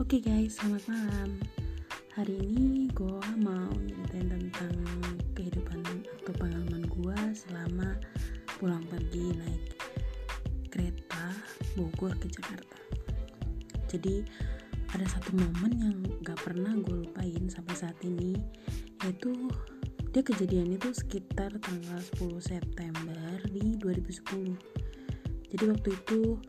Oke okay guys, selamat malam. Hari ini gue mau ceritain tentang kehidupan atau pengalaman gue selama pulang pergi naik kereta Bogor ke Jakarta. Jadi ada satu momen yang gak pernah gue lupain sampai saat ini, yaitu dia kejadian itu sekitar tanggal 10 September di 2010. Jadi waktu itu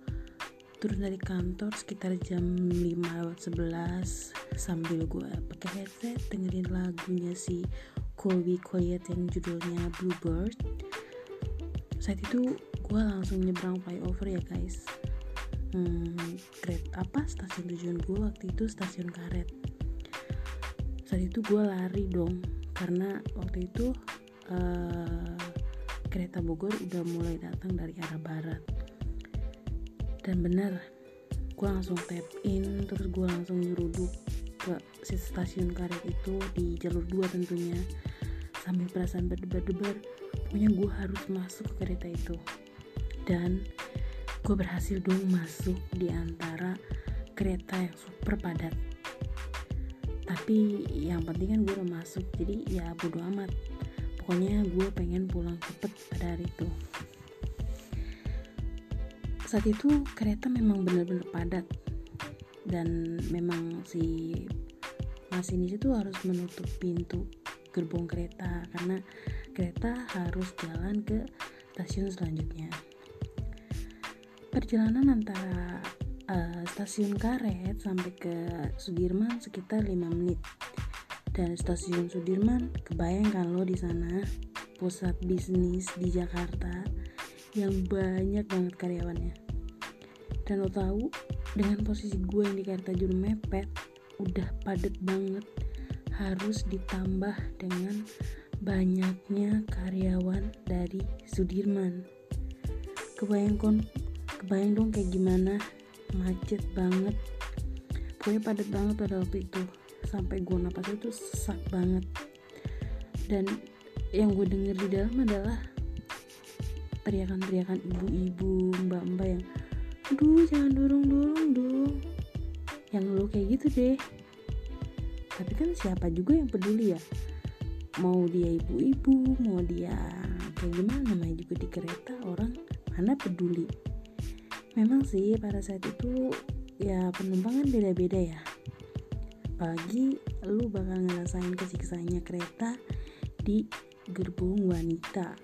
turun dari kantor sekitar jam 5 lewat 11 sambil gue pakai headset dengerin lagunya si Colby Quiet yang judulnya Bluebird. Saat itu gue langsung nyebrang flyover ya guys. Hmm, apa? Stasiun tujuan gue waktu itu stasiun karet. Saat itu gue lari dong karena waktu itu uh, kereta Bogor udah mulai datang dari arah barat dan benar gue langsung tap in terus gue langsung nyeruduk ke stasiun karet itu di jalur 2 tentunya. Sambil perasaan berdebar-debar pokoknya gue harus masuk ke kereta itu. Dan gue berhasil dong masuk di antara kereta yang super padat. Tapi yang penting kan gue udah masuk jadi ya bodo amat. Pokoknya gue pengen pulang cepet pada hari itu saat itu kereta memang benar-benar padat. Dan memang si masinis itu harus menutup pintu gerbong kereta karena kereta harus jalan ke stasiun selanjutnya. Perjalanan antara uh, stasiun karet sampai ke Sudirman sekitar 5 menit. Dan stasiun Sudirman kebayangkan lo di sana? Pusat bisnis di Jakarta yang banyak banget karyawannya dan lo tahu dengan posisi gue yang di kereta juru mepet udah padet banget. Harus ditambah dengan banyaknya karyawan dari Sudirman. Kebayang kon kebayang dong kayak gimana? Macet banget. Pokoknya padat banget pada waktu itu. Sampai gue napas itu sesak banget. Dan yang gue denger di dalam adalah teriakan-teriakan ibu-ibu mbak-mbak yang aduh jangan dorong dorong dong. Yang lo kayak gitu deh. Tapi kan siapa juga yang peduli ya? Mau dia ibu-ibu mau dia kayak gimana? Namanya juga di kereta orang mana peduli? Memang sih pada saat itu ya penumpang kan beda-beda ya. Apalagi lu bakal ngerasain kesiksaannya kereta di gerbong wanita.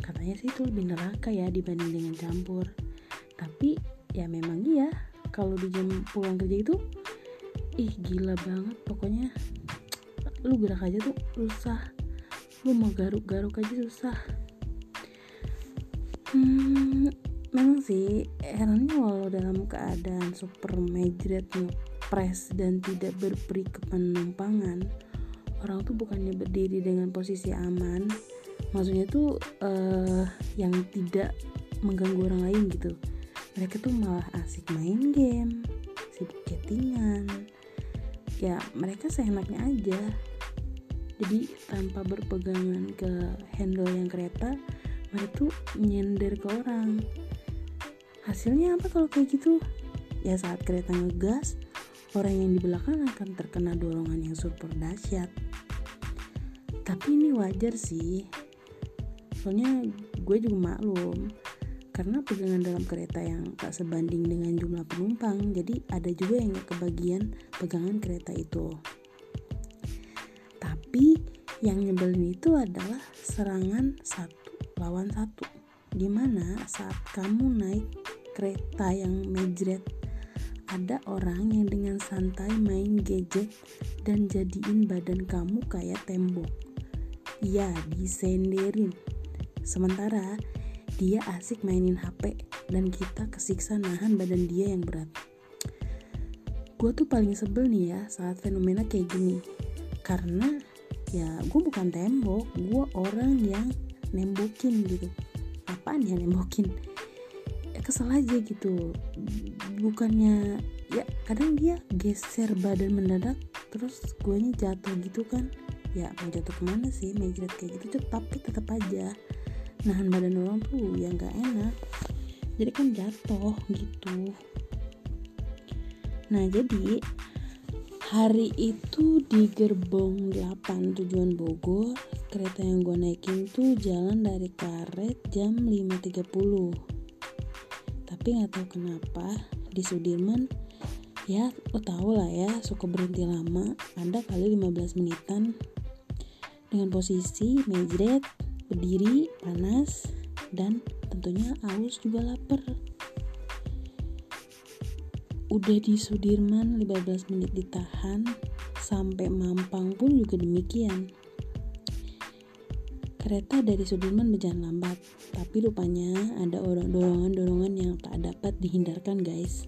Katanya sih itu lebih neraka ya dibanding dengan campur. Tapi ya memang iya. Kalau di jam pulang kerja itu ih gila banget pokoknya. Lu gerak aja tuh susah. Lu mau garuk-garuk aja susah. Hmm, memang sih herannya walau dalam keadaan super majret press dan tidak berperi kepenumpangan orang tuh bukannya berdiri dengan posisi aman. Maksudnya tuh uh, yang tidak mengganggu orang lain gitu mereka tuh malah asik main game sibuk chattingan. Ya mereka seenaknya aja. Jadi tanpa berpegangan ke handle yang kereta mereka tuh nyender ke orang. Hasilnya apa kalau kayak gitu? Ya saat kereta ngegas orang yang di belakang akan terkena dorongan yang super dahsyat. Tapi ini wajar sih. Soalnya gue juga maklum karena pegangan dalam kereta yang tak sebanding dengan jumlah penumpang jadi ada juga yang kebagian pegangan kereta itu. Tapi yang nyebelin itu adalah serangan satu lawan satu di mana saat kamu naik kereta yang mejret ada orang yang dengan santai main gadget dan jadiin badan kamu kayak tembok. Ya disenderin. Sementara dia asik mainin HP dan kita kesiksa nahan badan dia yang berat. Gue tuh paling sebel nih ya saat fenomena kayak gini. Karena ya gue bukan tembok, gue orang yang nembokin gitu. Apaan ya nembokin? Ya kesel aja gitu. Bukannya ya kadang dia geser badan mendadak terus guanya jatuh gitu kan ya mau jatuh ke mana sih mejret kayak gitu tapi tetap aja nahan badan orang tuh ya nggak enak. Jadi kan jatuh gitu. Nah jadi hari itu di gerbong 8 tujuan Bogor kereta yang gue naikin tuh jalan dari karet jam 5.30 tapi nggak tahu kenapa di Sudirman ya lo tau lah ya suka berhenti lama ada kali 15 menitan. Dengan posisi mejret berdiri panas dan tentunya aus juga lapar. Udah di Sudirman 15 menit ditahan sampai Mampang pun juga demikian. Kereta dari Sudirman berjalan lambat tapi rupanya ada orang dorongan-dorongan yang tak dapat dihindarkan guys.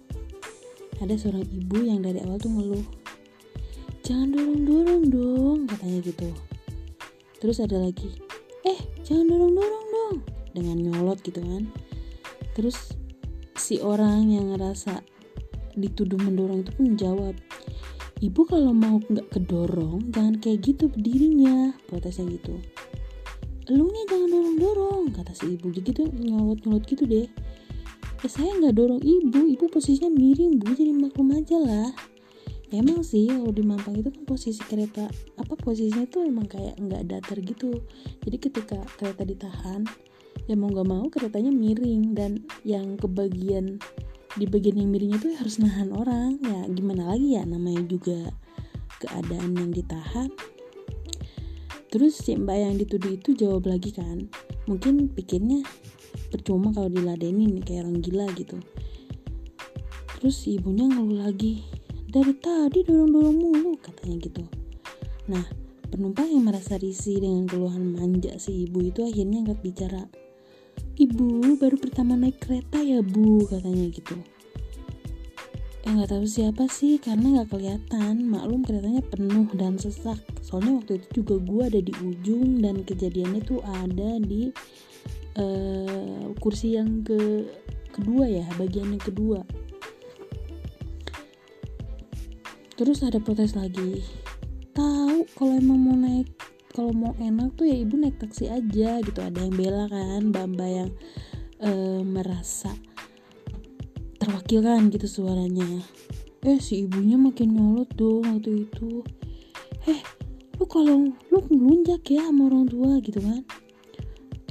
Ada seorang ibu yang dari awal tuh ngeluh jangan dorong-dorong dong katanya gitu. Terus ada lagi eh jangan dorong-dorong dong. Dengan nyolot gitu kan. Terus si orang yang ngerasa dituduh mendorong itu pun menjawab ibu kalau mau nggak kedorong jangan kayak gitu berdirinya protesnya gitu. Elunya jangan dorong dorong kata si ibu. Gitu nyolot nyolot gitu deh. Ya saya nggak dorong ibu ibu posisinya miring bu. Jadi maklum aja lah emang sih kalau di Mampang itu kan posisi kereta apa posisinya tuh emang kayak nggak datar gitu. Jadi ketika kereta ditahan ya mau nggak mau keretanya miring. Dan yang kebagian di bagian yang miringnya tuh harus nahan orang. Ya gimana lagi ya namanya juga keadaan yang ditahan. Terus si mbak yang dituduh itu jawab lagi kan mungkin pikirnya percuma kalau diladenin kayak orang gila gitu. Terus ibunya ngeluh lagi dari tadi dorong-dorong mulu katanya gitu. Nah penumpang yang merasa risih dengan keluhan manja si ibu itu akhirnya angkat bicara. Ibu baru pertama naik kereta ya bu katanya gitu. Eh nggak tahu siapa sih karena nggak kelihatan. Maklum keretanya penuh dan sesak. Soalnya waktu itu juga gue ada di ujung dan kejadiannya tuh ada di uh, kursi yang ke kedua ya bagian yang kedua terus ada protes lagi. Tahu kalau emang mau naik kalau mau enak tuh ya ibu naik taksi aja gitu. Ada yang bela kan mbak-mbak yang uh, merasa terwakilkan gitu suaranya. Eh si ibunya makin nyolot dong waktu itu. Eh lu kalau lu ngelunjak ya sama orang tua gitu kan?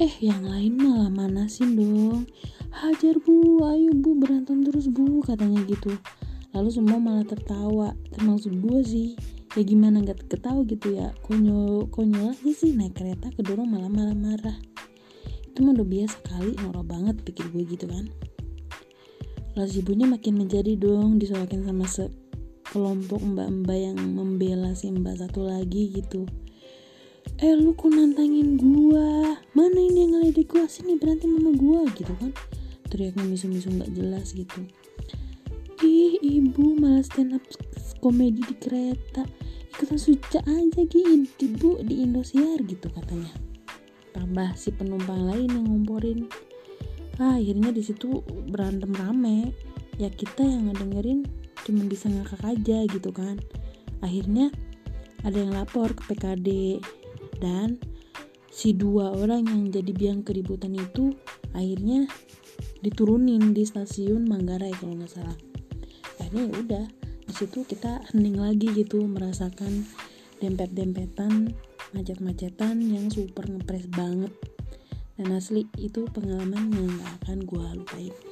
Eh yang lain malah manasin dong. Hajar bu. Ayo bu berantem terus bu katanya gitu lalu semua malah tertawa. Termasuk gue sih ya gimana nggak ketawa gitu ya? Konyol konyol aja sih naik kereta kedorong malah marah-marah. Itu mah udah biasa kali norak banget pikir gue gitu kan. Lalu ibunya makin menjadi dong disoalkan sama sekelompok mbak-mbak yang membela si mbak satu lagi gitu. Eh lu kok nantangin gua? Mana ini yang ngeledek gua? Sini berantem sama gua gitu kan. Teriaknya misu-misu nggak jelas gitu ibu malah stand up komedi di kereta. Ikutan suca aja gitu bu di Indosiar gitu katanya. Tambah si penumpang lain yang ngomporin. Ah, akhirnya di situ berantem rame. Ya kita yang ngedengerin cuma bisa ngakak aja gitu kan. Akhirnya ada yang lapor ke PKD dan si dua orang yang jadi biang keributan itu akhirnya diturunin di stasiun Manggarai kalau nggak salah akhirnya ya udah di situ kita hening lagi gitu merasakan dempet-dempetan macet-macetan yang super ngepres banget. Dan asli itu pengalaman yang gak akan gue lupain